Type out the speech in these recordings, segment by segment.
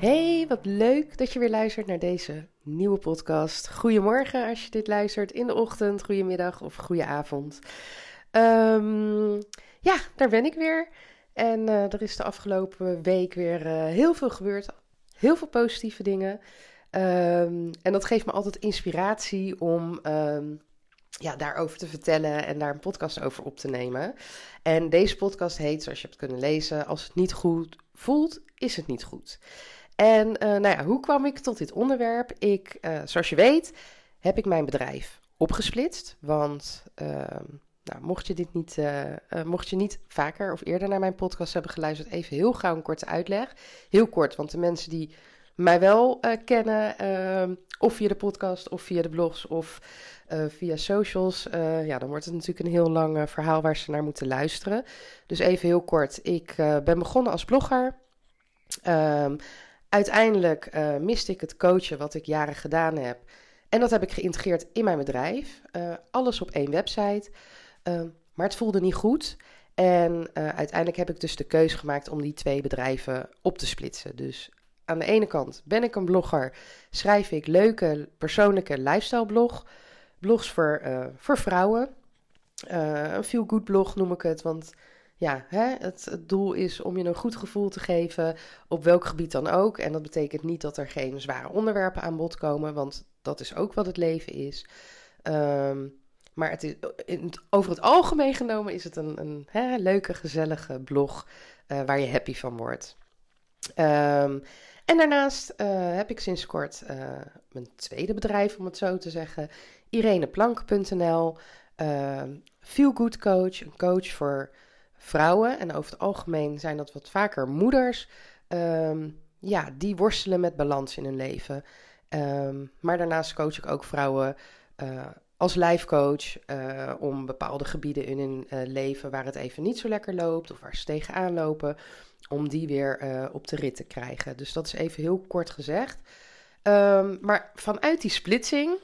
Hey, wat leuk dat je weer luistert naar deze nieuwe podcast. Goedemorgen als je dit luistert in de ochtend, goedemiddag of goede avond. Ehm, ja, daar ben ik weer. En uh, er is de afgelopen week weer uh, heel veel gebeurd. Heel veel positieve dingen. Um, en dat geeft me altijd inspiratie om um, ja, daarover te vertellen en daar een podcast over op te nemen. En deze podcast heet, zoals je hebt kunnen lezen, Als het niet goed voelt, is het niet goed. En uh, nou ja, hoe kwam ik tot dit onderwerp? Ik, uh, zoals je weet, heb ik mijn bedrijf opgesplitst. Want uh, nou, mocht je dit niet, mocht je niet vaker of eerder naar mijn podcast hebben geluisterd, even heel gauw een korte uitleg. Heel kort, want de mensen die mij wel kennen, ehm, of via de podcast, of via de blogs, of via socials, ja, dan wordt het natuurlijk een heel lang verhaal waar ze naar moeten luisteren. Dus even heel kort. Ik ben begonnen als blogger. Um, Uiteindelijk uh, miste ik het coachen wat ik jaren gedaan heb. En dat heb ik geïntegreerd in mijn bedrijf. Uh, alles op één website. Uh, maar het voelde niet goed. En uiteindelijk heb ik dus de keuze gemaakt om die twee bedrijven op te splitsen. Dus aan de ene kant ben ik een blogger. Schrijf ik leuke persoonlijke lifestyle blog. Blogs voor, voor vrouwen. een feel good blog noem ik het. Want ja, hè, het, doel is om je een goed gevoel te geven op welk gebied dan ook. En dat betekent niet dat er geen zware onderwerpen aan bod komen, want dat is ook wat het leven is. Um, maar het is, over het algemeen genomen is het een, een hè, leuke, gezellige blog uh, waar je happy van wordt. Um, en daarnaast uh, heb ik sinds kort uh, mijn tweede bedrijf, om het zo te zeggen, ireneplank.nl. Feel Good Coach, een coach voor vrouwen, en over het algemeen zijn dat wat vaker moeders, um, ja, die worstelen met balans in hun leven. Um, maar daarnaast coach ik ook vrouwen uh, als lijfcoach uh, om bepaalde gebieden in hun uh, leven waar het even niet zo lekker loopt of waar ze tegenaan lopen, om die weer op de rit te krijgen. Dus dat is even heel kort gezegd. Um, maar vanuit die splitsing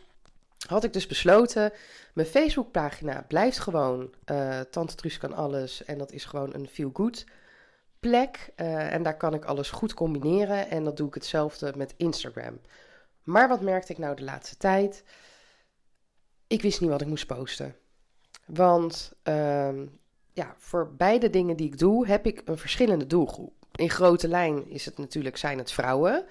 had ik dus besloten, mijn Facebookpagina blijft gewoon uh, Tante Truus kan alles. En dat is gewoon een feel-good plek. Uh, en daar kan ik alles goed combineren. En dat doe ik hetzelfde met Instagram. Maar wat merkte ik nou de laatste tijd? Ik wist niet wat ik moest posten. Want uh, ja, voor beide dingen die ik doe, heb ik een verschillende doelgroep. In grote lijn is het natuurlijk, zijn het vrouwen.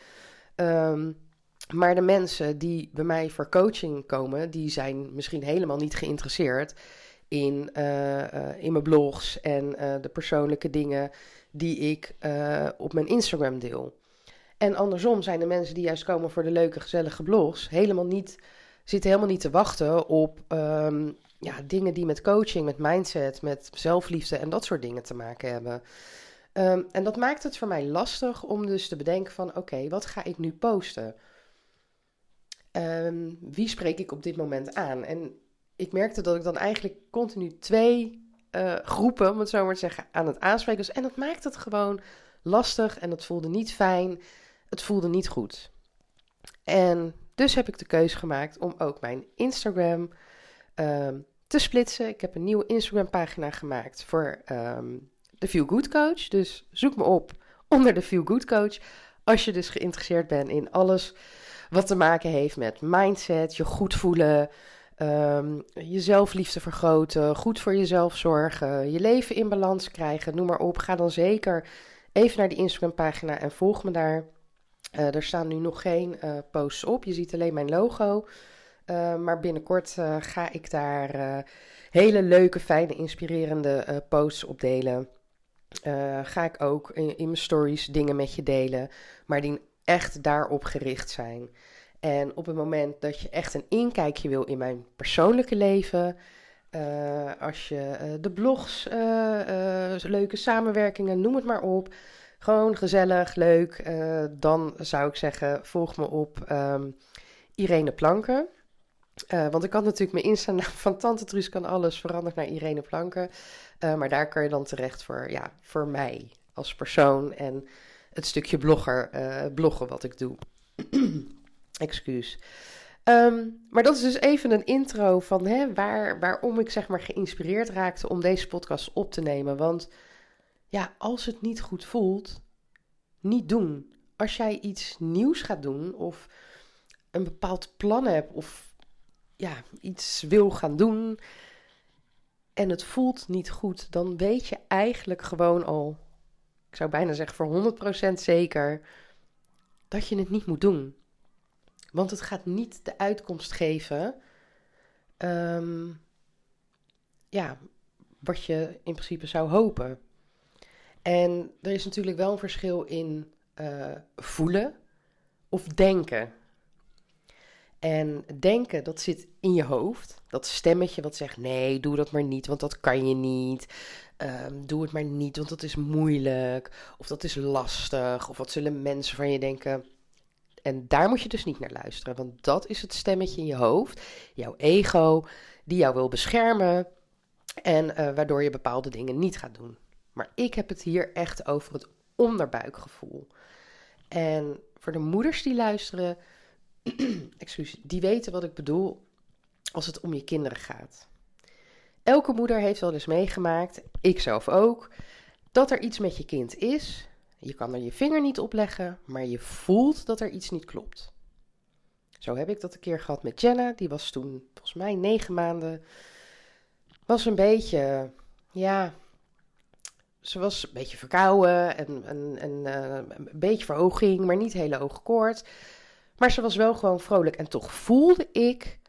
Um, maar de mensen die bij mij voor coaching komen, die zijn misschien helemaal niet geïnteresseerd in, uh, uh, in mijn blogs en uh, de persoonlijke dingen die ik op mijn Instagram deel. En andersom zijn de mensen die juist komen voor de leuke, gezellige blogs, helemaal niet, zitten helemaal niet te wachten op um, ja, dingen die met coaching, met mindset, met zelfliefde en dat soort dingen te maken hebben. Um, en dat maakt het voor mij lastig om dus te bedenken van oké, wat ga ik nu posten? Um, wie spreek ik op dit moment aan? En ik merkte dat ik dan eigenlijk continu twee uh, groepen, om het zo maar te zeggen, aan het aanspreken was. En dat maakte het gewoon lastig en het voelde niet fijn. Het voelde niet goed. En dus heb ik de keuze gemaakt om ook mijn Instagram um, te splitsen. Ik heb een nieuwe Instagram pagina gemaakt voor um, de Feel Good Coach. Dus zoek me op onder de Feel Good Coach. Als je dus geïnteresseerd bent in alles wat te maken heeft met mindset, je goed voelen, um, je zelfliefde vergroten, goed voor jezelf zorgen, je leven in balans krijgen, noem maar op. Ga dan zeker even naar die Instagram-pagina en volg me daar. Uh, er staan nu nog geen uh, posts op. Je ziet alleen mijn logo. Uh, maar binnenkort ga ik daar hele leuke, fijne, inspirerende posts op delen. ga ik ook in, in, mijn stories dingen met je delen, maar die echt daarop gericht zijn. En op het moment dat je echt een inkijkje wil in mijn persoonlijke leven, uh, als je uh, de blogs, uh, leuke samenwerkingen, noem het maar op, gewoon gezellig, leuk, dan zou ik zeggen, volg me op um, Irene Planken. Want ik had natuurlijk mijn Insta van Tante Truus kan alles veranderd naar Irene Planken. Maar daar kan je dan terecht voor, ja, voor mij als persoon en het stukje blogger, uh, bloggen wat ik doe. Excuus. Um, maar dat is dus even een intro van hè, waar, waarom ik zeg maar geïnspireerd raakte om deze podcast op te nemen. Want ja, als het niet goed voelt, niet doen. Als jij iets nieuws gaat doen of een bepaald plan hebt of ja, iets wil gaan doen en het voelt niet goed, dan weet je eigenlijk gewoon al, ik zou bijna zeggen voor 100% zeker, dat je het niet moet doen. Want het gaat niet de uitkomst geven. Ehm, ja, wat je in principe zou hopen. En er is natuurlijk wel een verschil in uh, voelen of denken. En denken, dat zit in je hoofd. Dat stemmetje wat zegt: nee, doe dat maar niet, want dat kan je niet. Um, doe het maar niet, want dat is moeilijk. Of dat is lastig. Of wat zullen mensen van je denken? En daar moet je dus niet naar luisteren, want dat is het stemmetje in je hoofd, jouw ego, die jou wil beschermen en uh, waardoor je bepaalde dingen niet gaat doen. Maar ik heb het hier echt over het onderbuikgevoel. En voor de moeders die luisteren, excuus, die weten wat ik bedoel als het om je kinderen gaat. Elke moeder heeft wel eens meegemaakt, ik zelf ook, dat er iets met je kind is je kan er je vinger niet op leggen, maar je voelt dat er iets niet klopt. Zo heb ik dat een keer gehad met Jenna. Die was toen volgens mij negen maanden. Was een beetje, ja, ze was een beetje verkouden en, en, uh, een beetje verhoging, maar niet hele hoge koord. Maar ze was wel gewoon vrolijk. En toch voelde ik,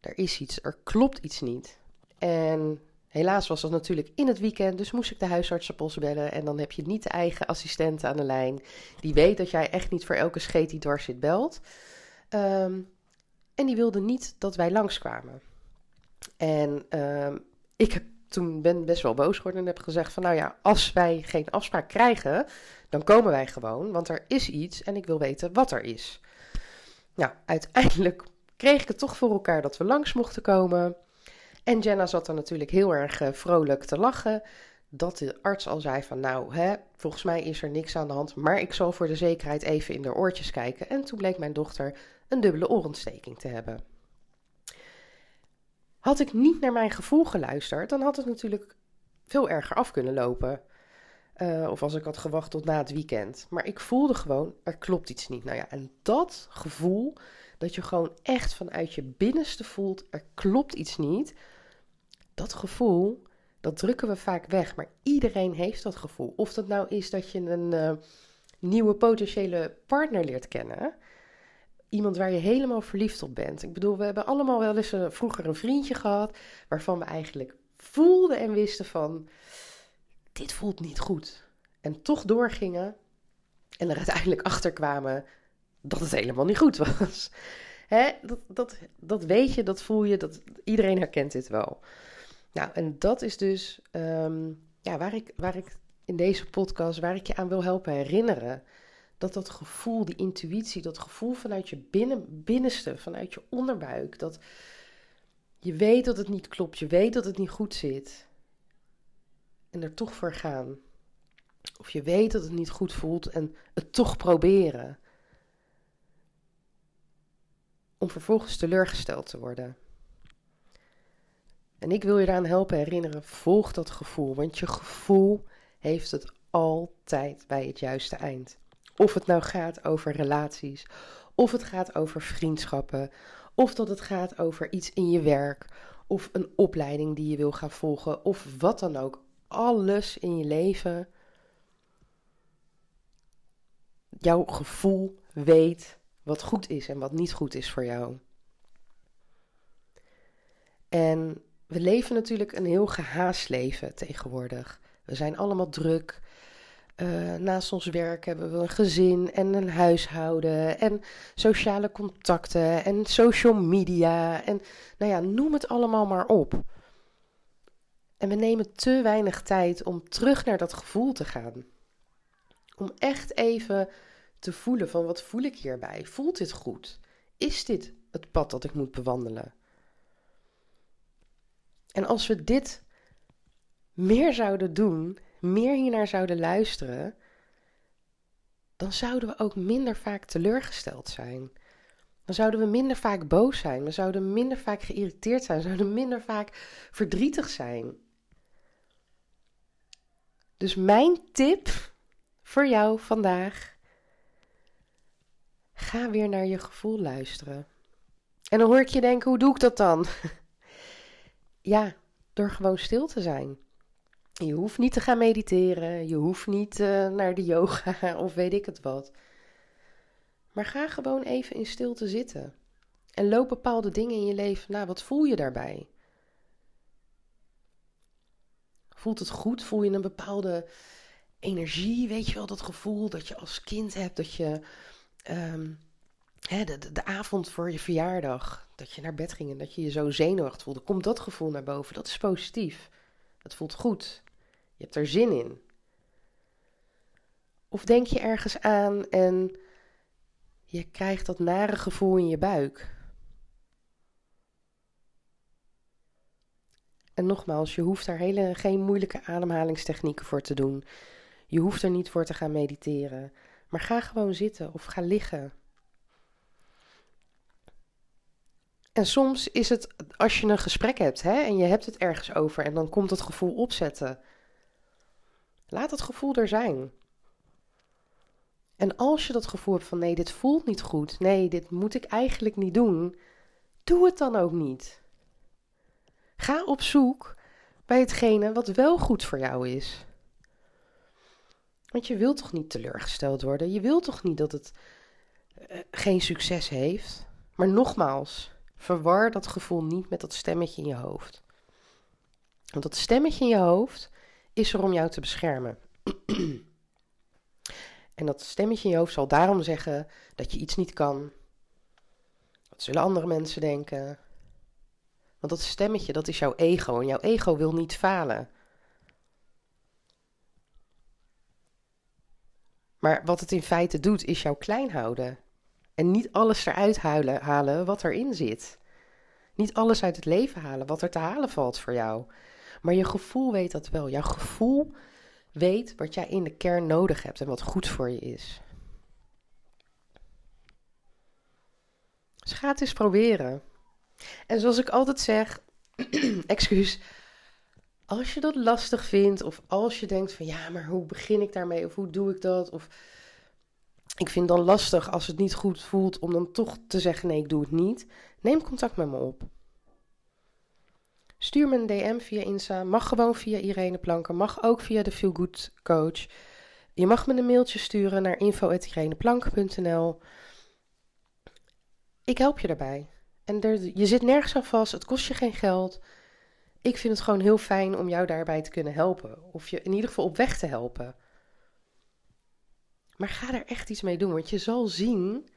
er is iets, er klopt iets niet. En Helaas was dat natuurlijk in het weekend, dus moest ik de huisartsenpost bellen. En dan heb je niet de eigen assistent aan de lijn. Die weet dat jij echt niet voor elke scheet die dwars zit belt. Um, en die wilde niet dat wij langskwamen. En um, ik toen ben best wel boos geworden en heb gezegd van... nou ja, als wij geen afspraak krijgen, dan komen wij gewoon. Want er is iets en ik wil weten wat er is. Nou, uiteindelijk kreeg ik het toch voor elkaar dat we langs mochten komen... En Jenna zat dan natuurlijk heel erg uh, vrolijk te lachen. Dat de arts al zei van nou, hè, volgens mij is er niks aan de hand. Maar ik zal voor de zekerheid even in de oortjes kijken. En toen bleek mijn dochter een dubbele oorontsteking te hebben. Had ik niet naar mijn gevoel geluisterd, dan had het natuurlijk veel erger af kunnen lopen. Uh, of als ik had gewacht tot na het weekend. Maar ik voelde gewoon, er klopt iets niet. Nou ja, en dat gevoel, dat je gewoon echt vanuit je binnenste voelt, er klopt iets niet dat gevoel, dat drukken we vaak weg. Maar iedereen heeft dat gevoel. Of dat nou is dat je een uh, nieuwe potentiële partner leert kennen. Iemand waar je helemaal verliefd op bent. Ik bedoel, we hebben allemaal wel eens een, vroeger een vriendje gehad. waarvan we eigenlijk voelden en wisten van. Dit voelt niet goed. En toch doorgingen. En er uiteindelijk achter kwamen dat het helemaal niet goed was. Hè? Dat, dat, dat weet je, dat voel je, dat, iedereen herkent dit wel. Nou, en dat is dus ehm, ja, waar, ik, waar ik in deze podcast, waar ik je aan wil helpen herinneren. Dat dat gevoel, die intuïtie, dat gevoel vanuit je binnen, binnenste, vanuit je onderbuik. Dat je weet dat het niet klopt, je weet dat het niet goed zit. En er toch voor gaan. Of je weet dat het niet goed voelt en het toch proberen. Om vervolgens teleurgesteld te worden. En ik wil je eraan helpen herinneren, volg dat gevoel, want je gevoel heeft het altijd bij het juiste eind. Of het nou gaat over relaties, of het gaat over vriendschappen, of dat het gaat over iets in je werk, of een opleiding die je wil gaan volgen, of wat dan ook. Alles in je leven. Jouw gevoel weet wat goed is en wat niet goed is voor jou. En we leven natuurlijk een heel gehaast leven tegenwoordig. We zijn allemaal druk. Uh, naast ons werk hebben we een gezin en een huishouden en sociale contacten en social media en nou ja, noem het allemaal maar op. En we nemen te weinig tijd om terug naar dat gevoel te gaan. Om echt even te voelen van wat voel ik hierbij? Voelt dit goed? Is dit het pad dat ik moet bewandelen. En als we dit meer zouden doen, meer hiernaar zouden luisteren, dan zouden we ook minder vaak teleurgesteld zijn. Dan zouden we minder vaak boos zijn. We zouden minder vaak geïrriteerd zijn. We zouden minder vaak verdrietig zijn. Dus mijn tip voor jou vandaag. Ga weer naar je gevoel luisteren. En dan hoor ik je denken, hoe doe ik dat dan? ja, door gewoon stil te zijn. Je hoeft niet te gaan mediteren, je hoeft niet uh, naar de yoga of weet ik het wat. Maar ga gewoon even in stilte zitten. En loop bepaalde dingen in je leven na. Wat voel je daarbij? Voelt het goed? Voel je een bepaalde energie? Weet je wel, dat gevoel dat je als kind hebt, dat je um, hè, de, de, de, avond voor je verjaardag, dat je naar bed ging en dat je je zo zenuwachtig voelde. Komt dat gevoel naar boven? Dat is positief. Dat voelt goed. Je hebt er zin in. Of denk je ergens aan en je krijgt dat nare gevoel in je buik. En nogmaals, je hoeft daar hele, geen moeilijke ademhalingstechnieken voor te doen. Je hoeft er niet voor te gaan mediteren. Maar ga gewoon zitten of ga liggen. En soms is het als je een gesprek hebt hè, en je hebt het ergens over en dan komt het gevoel opzetten. Laat het gevoel er zijn. En als je dat gevoel hebt van nee, dit voelt niet goed, nee, dit moet ik eigenlijk niet doen, doe het dan ook niet. Ga op zoek bij hetgene wat wel goed voor jou is. Want je wilt toch niet teleurgesteld worden? Je wilt toch niet dat het uh, geen succes heeft? Maar nogmaals, verwar dat gevoel niet met dat stemmetje in je hoofd. Want dat stemmetje in je hoofd is er om jou te beschermen. En dat stemmetje in je hoofd zal daarom zeggen dat je iets niet kan. Wat zullen andere mensen denken? Want dat stemmetje, dat is jouw ego. En jouw ego wil niet falen. Maar wat het in feite doet, is jou klein houden. En niet alles eruit huilen, halen wat erin zit. Niet alles uit het leven halen wat er te halen valt voor jou. Maar je gevoel weet dat wel. Jouw gevoel weet wat jij in de kern nodig hebt en wat goed voor je is. Dus ga het eens proberen. En zoals ik altijd zeg, excuus, als je dat lastig vindt of als je denkt van ja, maar hoe begin ik daarmee of hoe doe ik dat of ik vind dan lastig als het niet goed voelt om dan toch te zeggen nee, ik doe het niet. Neem contact met me op. Stuur me een DM via Insta. Mag gewoon via Irene Planker. Mag ook via de Feel Good Coach. Je mag me een mailtje sturen naar info.ireneplanker.nl. Ik help je daarbij. En er, je zit nergens aan vast. Het kost je geen geld. Ik vind het gewoon heel fijn om jou daarbij te kunnen helpen. Of je in ieder geval op weg te helpen. Maar ga er echt iets mee doen. Want je zal zien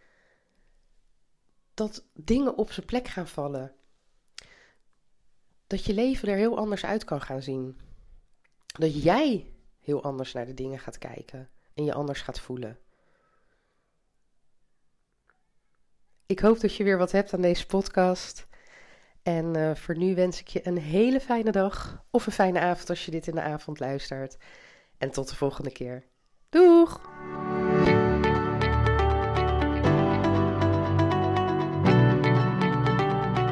dat dingen op zijn plek gaan vallen dat je leven er heel anders uit kan gaan zien. Dat jij heel anders naar de dingen gaat kijken en je anders gaat voelen. Ik hoop dat je weer wat hebt aan deze podcast. En uh, voor nu wens ik je een hele fijne dag of een fijne avond als je dit in de avond luistert. En tot de volgende keer. Doeg!